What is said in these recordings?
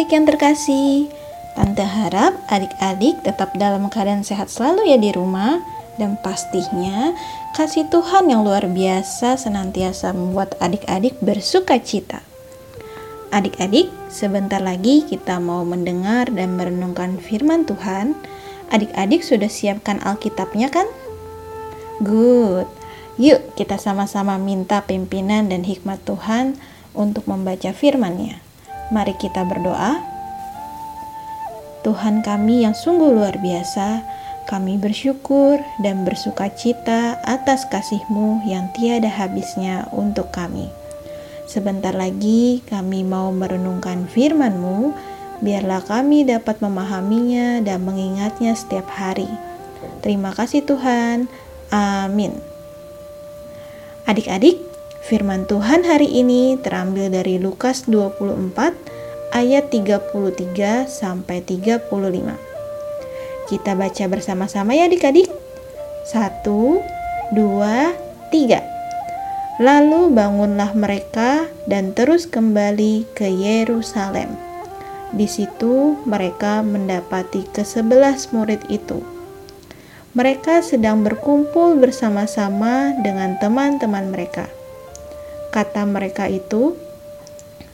Adik-adik yang terkasih, Tante harap adik-adik tetap dalam keadaan sehat selalu ya di rumah dan pastinya kasih Tuhan yang luar biasa senantiasa membuat adik-adik bersuka cita. Adik-adik, sebentar lagi kita mau mendengar dan merenungkan firman Tuhan. Adik-adik sudah siapkan Alkitabnya kan? Good. Yuk kita sama-sama minta pimpinan dan hikmat Tuhan untuk membaca firman-Nya. Mari kita berdoa. Tuhan kami yang sungguh luar biasa, kami bersyukur dan bersuka cita atas kasih-Mu yang tiada habisnya untuk kami. Sebentar lagi kami mau merenungkan firman-Mu, biarlah kami dapat memahaminya dan mengingatnya setiap hari. Terima kasih Tuhan. Amin. Adik-adik, Firman Tuhan hari ini terambil dari Lukas 24 ayat 33 sampai 35. Kita baca bersama-sama ya adik-adik. Satu, dua, tiga. Lalu bangunlah mereka dan terus kembali ke Yerusalem. Di situ mereka mendapati kesebelas murid itu. Mereka sedang berkumpul bersama-sama dengan teman-teman mereka Kata mereka itu,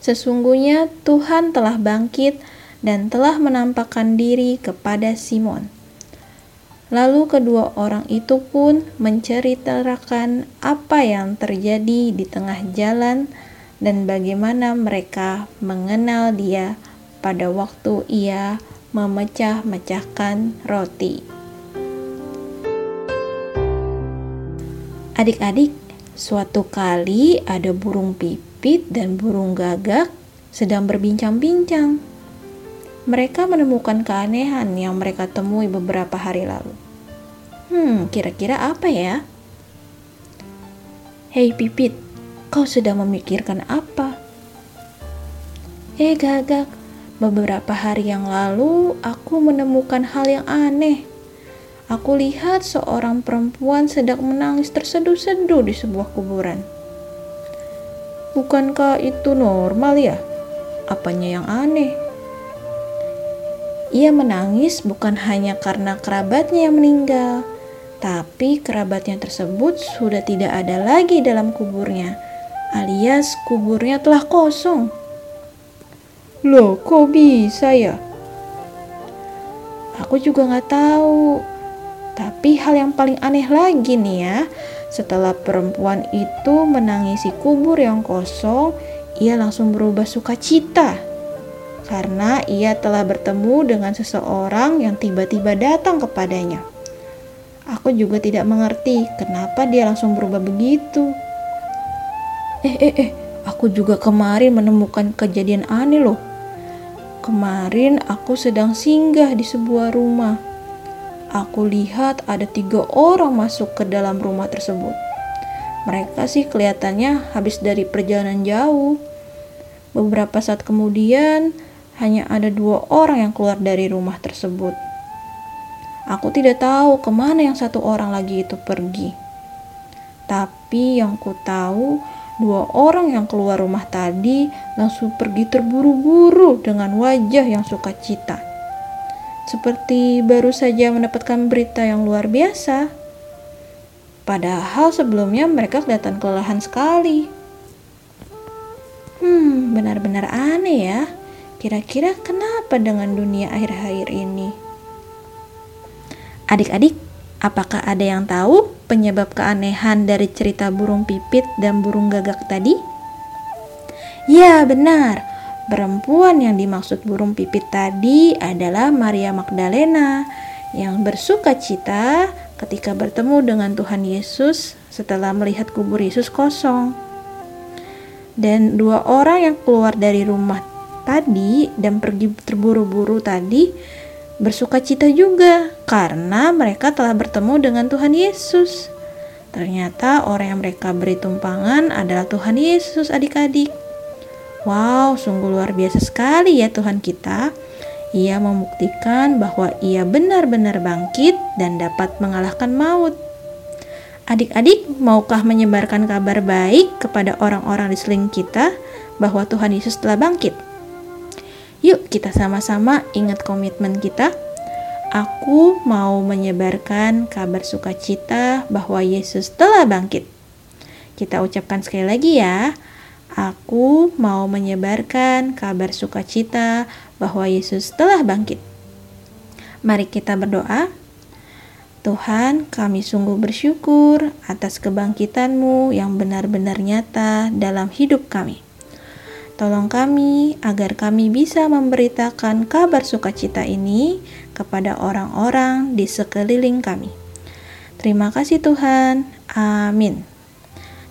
sesungguhnya Tuhan telah bangkit dan telah menampakkan diri kepada Simon. Lalu kedua orang itu pun menceritakan apa yang terjadi di tengah jalan dan bagaimana mereka mengenal dia pada waktu ia memecah-mecahkan roti. Adik-adik, Suatu kali ada burung pipit dan burung gagak sedang berbincang-bincang. Mereka menemukan keanehan yang mereka temui beberapa hari lalu. Hmm, kira-kira apa ya? Hei pipit, kau sedang memikirkan apa? Eh gagak, beberapa hari yang lalu aku menemukan hal yang aneh. Aku lihat seorang perempuan sedang menangis terseduh-seduh di sebuah kuburan. Bukankah itu normal ya? Apanya yang aneh? Ia menangis bukan hanya karena kerabatnya yang meninggal, tapi kerabatnya tersebut sudah tidak ada lagi dalam kuburnya, alias kuburnya telah kosong. Loh, kok bisa ya? Aku juga nggak tahu. Tapi hal yang paling aneh lagi nih ya, setelah perempuan itu menangisi kubur yang kosong, ia langsung berubah sukacita karena ia telah bertemu dengan seseorang yang tiba-tiba datang kepadanya. Aku juga tidak mengerti kenapa dia langsung berubah begitu. Eh, eh, eh, aku juga kemarin menemukan kejadian aneh loh. Kemarin aku sedang singgah di sebuah rumah aku lihat ada tiga orang masuk ke dalam rumah tersebut. Mereka sih kelihatannya habis dari perjalanan jauh. Beberapa saat kemudian, hanya ada dua orang yang keluar dari rumah tersebut. Aku tidak tahu ke mana yang satu orang lagi itu pergi. Tapi yang ku tahu, dua orang yang keluar rumah tadi langsung pergi terburu-buru dengan wajah yang sukacita seperti baru saja mendapatkan berita yang luar biasa. Padahal sebelumnya mereka kelihatan kelelahan sekali. Hmm, benar-benar aneh ya. Kira-kira kenapa dengan dunia akhir-akhir ini? Adik-adik, apakah ada yang tahu penyebab keanehan dari cerita burung pipit dan burung gagak tadi? Ya, benar Perempuan yang dimaksud burung pipit tadi adalah Maria Magdalena yang bersuka cita ketika bertemu dengan Tuhan Yesus setelah melihat kubur Yesus kosong. Dan dua orang yang keluar dari rumah tadi dan pergi terburu-buru tadi bersuka cita juga karena mereka telah bertemu dengan Tuhan Yesus. Ternyata orang yang mereka beri tumpangan adalah Tuhan Yesus adik-adik. Wow, sungguh luar biasa sekali ya Tuhan kita. Ia membuktikan bahwa ia benar-benar bangkit dan dapat mengalahkan maut. Adik-adik, maukah menyebarkan kabar baik kepada orang-orang di seling kita bahwa Tuhan Yesus telah bangkit? Yuk kita sama-sama ingat komitmen kita. Aku mau menyebarkan kabar sukacita bahwa Yesus telah bangkit. Kita ucapkan sekali lagi ya. Aku mau menyebarkan kabar sukacita bahwa Yesus telah bangkit. Mari kita berdoa. Tuhan, kami sungguh bersyukur atas kebangkitan-Mu yang benar-benar nyata dalam hidup kami. Tolong kami agar kami bisa memberitakan kabar sukacita ini kepada orang-orang di sekeliling kami. Terima kasih Tuhan. Amin.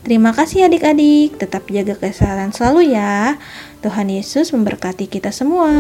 Terima kasih adik-adik, tetap jaga kesehatan selalu ya. Tuhan Yesus memberkati kita semua.